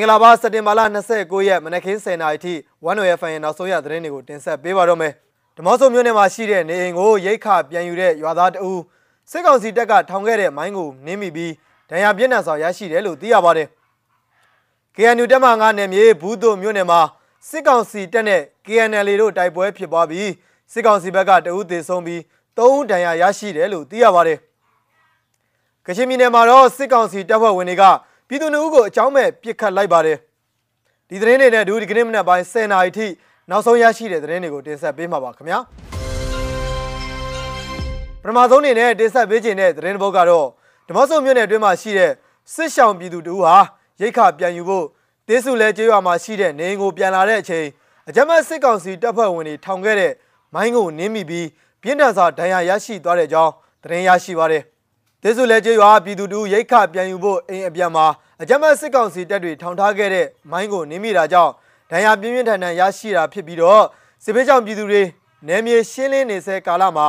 င်္ဂလာပါစက်တင်ဘာလ29ရက်မနက်ခင်း10:00နာရီထိ 1OFN ရဲ့နောက်ဆုံးရသတင်းတွေကိုတင်ဆက်ပေးပါတော့မယ်။ဓမော့ဆုံမြို့နယ်မှာရှိတဲ့နေအိမ်ကိုရိတ်ခပြန်ယူတဲ့ရွာသားတအူးစစ်ကောင်စီတပ်ကထောင်ခဲ့တဲ့မိုင်းကိုနင်းမိပြီးဒဏ်ရာပြင်းထန်စွာရရှိတယ်လို့သိရပါတယ်။ KNU တပ်မ9နယ်မြေဘူးတို့မြို့နယ်မှာစစ်ကောင်စီတပ်နဲ့ KNL တို့တိုက်ပွဲဖြစ်ပွားပြီးစစ်ကောင်စီဘက်ကတအူးသေဆုံးပြီး3ဦးဒဏ်ရာရရှိတယ်လို့သိရပါတယ်။ကချင်ပြည်နယ်မှာတော့စစ်ကောင်စီတပ်ဖွဲ့ဝင်တွေက ပြည်သူ့နှုတ်ကိုအကြောင်းမဲ့ပြစ်ခတ်လိုက်ပါတယ်ဒီသတင်းတွေနဲ့ဒူဒီကနေ့မနက်ပိုင်း10:00နာရီထိနောက်ဆုံးရရှိတဲ့သတင်းတွေကိုတင်ဆက်ပေးမှာပါခင်ဗျာပထမဆုံးအနေနဲ့တင်ဆက်ပေးခြင်းတဲ့သတင်းတစ်ပုဒ်ကတော့ဓမ္မဆုံမြို့နယ်အတွင်းမှာရှိတဲ့စစ်ရှောင်ပြည်သူတို့ဟာရိတ်ခပြန်ယူဖို့တေးစုလဲကျေးရွာမှာရှိတဲ့နေအိမ်ကိုပြန်လာတဲ့အချိန်အကြမ်းဖက်စစ်ကောင်စီတပ်ဖွဲ့ဝင်တွေထောင်ခဲ့တဲ့မိုင်းကိုနင်းမိပြီးပြင်းထန်စွာဒဏ်ရာရရှိသွားတဲ့အကြောင်းသတင်းရရှိပါတယ်။ ဒေစုလဲကျေးရွာပြည်သူတို့ရိတ်ခပြန်ယူဖို့အိမ်အပြန်မှာအကြမ်းဖက်စစ်ကောင်စီတပ်တွေထောင်ထားခဲ့တဲ့မိုင်းကိုနင်းမိတာကြောင့်ဒဏ်ရာပြင်းပြင်းထန်ထန်ရရှိတာဖြစ်ပြီးတော့စစ်ဘေးကြောင့်ပြည်သူတွေနယ်မြေရှင်းလင်းနေဆဲကာလမှာ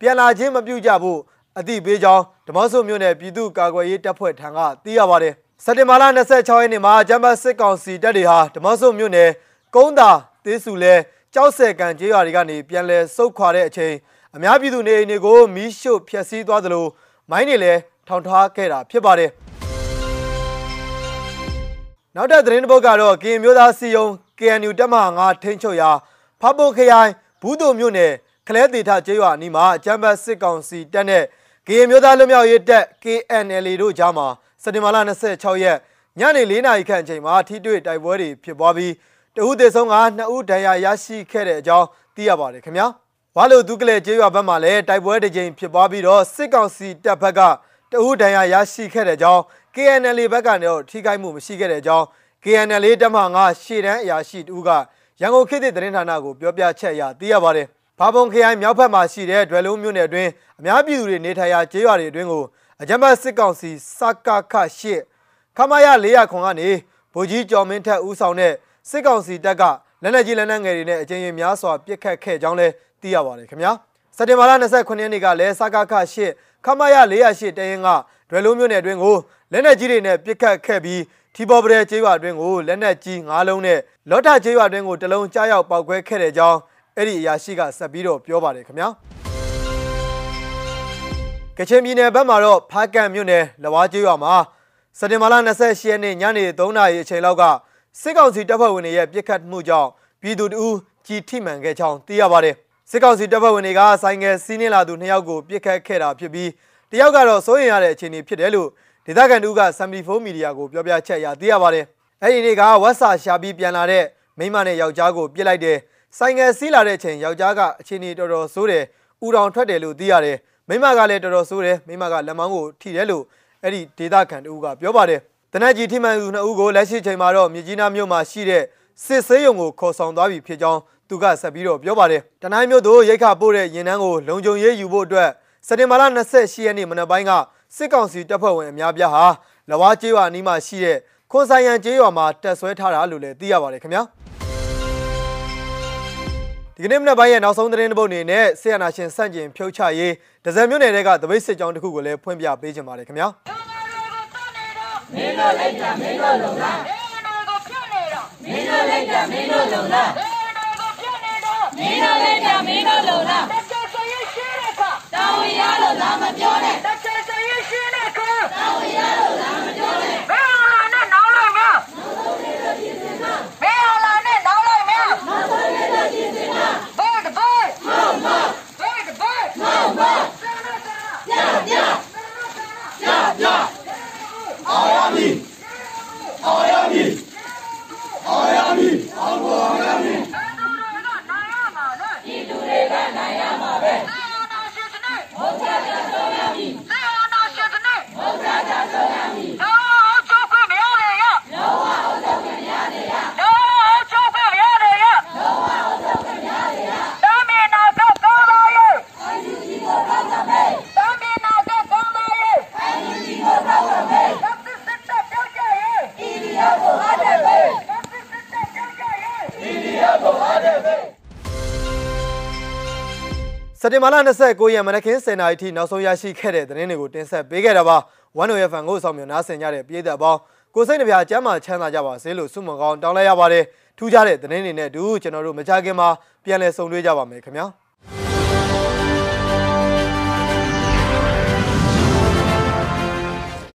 ပြန်လာခြင်းမပြုကြဖို့အသိပေးကြောင်းဓမ္မဆုမြို့နယ်ပြည်သူ့ကာကွယ်ရေးတပ်ဖွဲ့ထံကသိရပါတယ်စက်တင်ဘာလ26ရက်နေ့မှာဂျမတ်စစ်ကောင်စီတပ်တွေဟာဓမ္မဆုမြို့နယ်ကုန်းသာသေးစုလဲကြောက်ဆယ်ကန်ကျေးရွာတွေကနေပြန်လည်ဆုတ်ခွာတဲ့အချိန်အများပြည်သူနေအိမ်တွေကိုမီးရှို့ဖျက်ဆီးသွားသလို မိုင်းတွေလည်းထောင်ထားခဲ့တာဖြစ်ပါတယ်နောက်တဲ့သတင်းတစ်ပုဒ်ကတော့ကရင်မျိုးသားစီယုံ KNU တပ်မဟာ9ထိန်းချုပ်ရာဖဖို့ခရိုင်ဘူးတုံမြို့နယ်ခလဲတေထကျေးရွာအနီးမှာအကြမ်းဖက်စစ်ကောင်စီတပ်နဲ့ကရင်မျိုးသားလွတ်မြောက်ရေးတပ် KNL တို့ကြားမှာစက်တင်ဘာလ26ရက်ညနေ4နာရီခန့်အချိန်မှာထိတွေ့တိုက်ပွဲတွေဖြစ်ပွားပြီးတဦးသေဆုံးက2ဦးဒဏ်ရာရရှိခဲ့တဲ့အကြောင်းသိရပါတယ်ခင်ဗျာ။ ဝါလူဒုကလေကျေးရွာဘက်မှာလည်းတိုက်ပွဲတစ်ကြိမ်ဖြစ်ပွားပြီးတော့စစ်ကောင်စီတပ်ဘက်ကတအူးဒဏ်ရာရရှိခဲ့တဲ့ကြောင်း KNL ဘက်ကတော့ထိခိုက်မှုမရှိခဲ့တဲ့ကြောင်း KNL တပ်မငါရှေ့တန်းအရာရှိတူကရန်ကုန်ခေတ်သစ်သတင်းဌာနကိုပြောပြချက်ရသိရပါတယ်။ဘာပုံခရိုင်မြောက်ဘက်မှာရှိတဲ့ဒွယ်လုံးမြို့နယ်အတွင်းအများပြည်သူတွေနေထိုင်ရာကျေးရွာတွေအတွင်းကိုအကြမ်းဖက်စစ်ကောင်စီစကခရှစ်ခမရ400ခွန်ကနေဗိုလ်ကြီးကျော်မင်းထက်ဦးဆောင်တဲ့စစ်ကောင်စီတပ်ကလက်နက်ကြီးလက်နက်ငယ်တွေနဲ့အကြိမ်ကြိမ်များစွာပစ်ခတ်ခဲ့ကြောင်းလဲ သိရပါတယ်ခင်ဗျာစက်တင်ဘာလ29ရက်နေ့ကလည်းစကခ8ခမရ408တရင်ကဒွယ်လုံးမြို့နယ်အတွင်းကိုလက်နက်ကြီးတွေနဲ့ပစ်ခတ်ခဲ့ပြီးထီပေါ်ပရဲကျေးရွာအတွင်းကိုလက်နက်ကြီး9လုံးနဲ့လော့ထကျေးရွာအတွင်းကိုတလုံးကြားရောက်ပောက်ခွဲခဲ့တဲ့ကြောင်းအဲ့ဒီအရာရှိကဆက်ပြီးတော့ပြောပါတယ်ခင်ဗျာကချင်ပြည်နယ်ဘက်မှာတော့ဖားကန်မြို့နယ်လဝါကျေးရွာမှာစက်တင်ဘာလ28ရက်နေ့ညနေ3နာရီအချိန်လောက်ကစစ်ကောင်စီတပ်ဖွဲ့ဝင်တွေရဲ့ပစ်ခတ်မှုကြောင့်ပြည်သူတို့ကြီးထိမှန်ခဲ့ကြောင်းသိရပါတယ်။ စစ်ကောင်စီတပ်ဖွဲ့ဝင်တွေကဆိုင်ငယ်စီးနှင်းလာသူနှစ်ယောက်ကိုပြစ်ခတ်ခဲ့တာဖြစ်ပြီးတယောက်ကတော့စိုးရိမ်ရတဲ့အခြေအနေဖြစ်တယ်လို့ဒေသခံတူက74မီဒီယာကိုပြောပြချက်ရသိရပါတယ်။အဲ့ဒီနေ့ကဝက်စာရှာပြီးပြန်လာတဲ့မိမနဲ့ယောက်ျားကိုပြစ်လိုက်တယ်။ဆိုင်ငယ်စီးလာတဲ့အချိန်ယောက်ျားကအခြေအနေတော်တော်ဆိုးတယ်။ဥတောင်ထွက်တယ်လို့သိရတယ်။မိမကလည်းတော်တော်ဆိုးတယ်။မိမကလက်မောင်းကိုထိတယ်လို့အဲ့ဒီဒေသခံတူကပြောပါတယ်။တနက်ကြီးထိမှန်သူနှစ်ဦးကိုလက်ရှိချိန်မှာတော့မြကြီးနားမြို့မှာရှိတဲ့စစ်ဆေးရုံကိုခေါ်ဆောင်သွားပြီဖြစ်ကြောင်း သူကဆက်ပြီးတော့ပြောပါတယ်တနိုင်းမြို့သို့ရိတ်ခပို့တဲ့ရင်နှန်းကိုလုံခြုံရေးယူဖို့အတွက်စက်တင်ဘာလ28ရက်နေ့မနက်ပိုင်းကစစ်ကောင်စီတပ်ဖွဲ့ဝင်အများပြားဟာလဝါကျေးရွာအနီးမှာရှိတဲ့ခွန်ဆိုင်ရန်ကျေးရွာမှာတက်ဆွဲထားတာလို့လည်းသိရပါတယ်ခင်ဗျာဒီကနေ့မနက်ပိုင်းရဲ့နောက်ဆုံးသတင်းတစ်ပုဒ်အနေနဲ့ဆီယနာရှင်စန့်ကျင်ဖြုတ်ချရေးဒဇယ်မြို့နယ်ကတပိတ်စစ်ကြောင်းတစ်ခုကိုလည်းဖွင့်ပြပေးခြင်းပါတယ်ခင်ဗျာမင်းတို့လိုက်တာမင်းတို့လုံလားမင်းတို့ကိုပြတ်နေတော့မင်းတို့လိုက်တာမင်းတို့လုံလား မင်းတို့လည်းကြမင်းတို့လုံလားတက်ချစရရှိတဲ့ခါတောင်းရလို့လာမပြောနဲ့တက်ချစရရှိတဲ့ခါတောင်းရလို့လာမပြောနဲ့ဘယ်ဟာနဲ့နောင်းလိုက်မလားဘယ်ဟာနဲ့နောင်းလိုက်မလားနောက်ဆုံးရတဲ့ပြင်စင်မဘယ်တဘယ်မောင်မောင်ဘယ်တဘယ်မောင်မောင်ဆရာဆရာပြပြပြပြအောင်ရမည်အောင်ရမည်အောင်ရမည်အောင်ရမည်ပြည်သူတွေကနိုင်ရမှာပဲအာနာရှင်စနစ်ဘုရားကျမ်းတော်များ တင်ဘာလ29ရက်မနက်ခင်း10:00နာရီထိနောက်ဆုံးရရှိခဲ့တဲ့သတင်းတွေကိုတင်ဆက်ပေးခဲ့တာပါဝန်တော်ရဖန်ကိုဆောင်မြော်နားဆင်ကြတဲ့ပြည်သက်ပေါင်းကိုစိတ်နှပြကျမ်းမာချမ်းသာကြပါစေလို့ဆုမွန်ကောင်းတောင်းလိုက်ရပါတယ်ထူးခြားတဲ့သတင်းတွေနဲ့အတူကျွန်တော်တို့မကြခင်မှာပြန်လည်ဆုံတွေ့ကြပါမယ်ခင်ဗျာ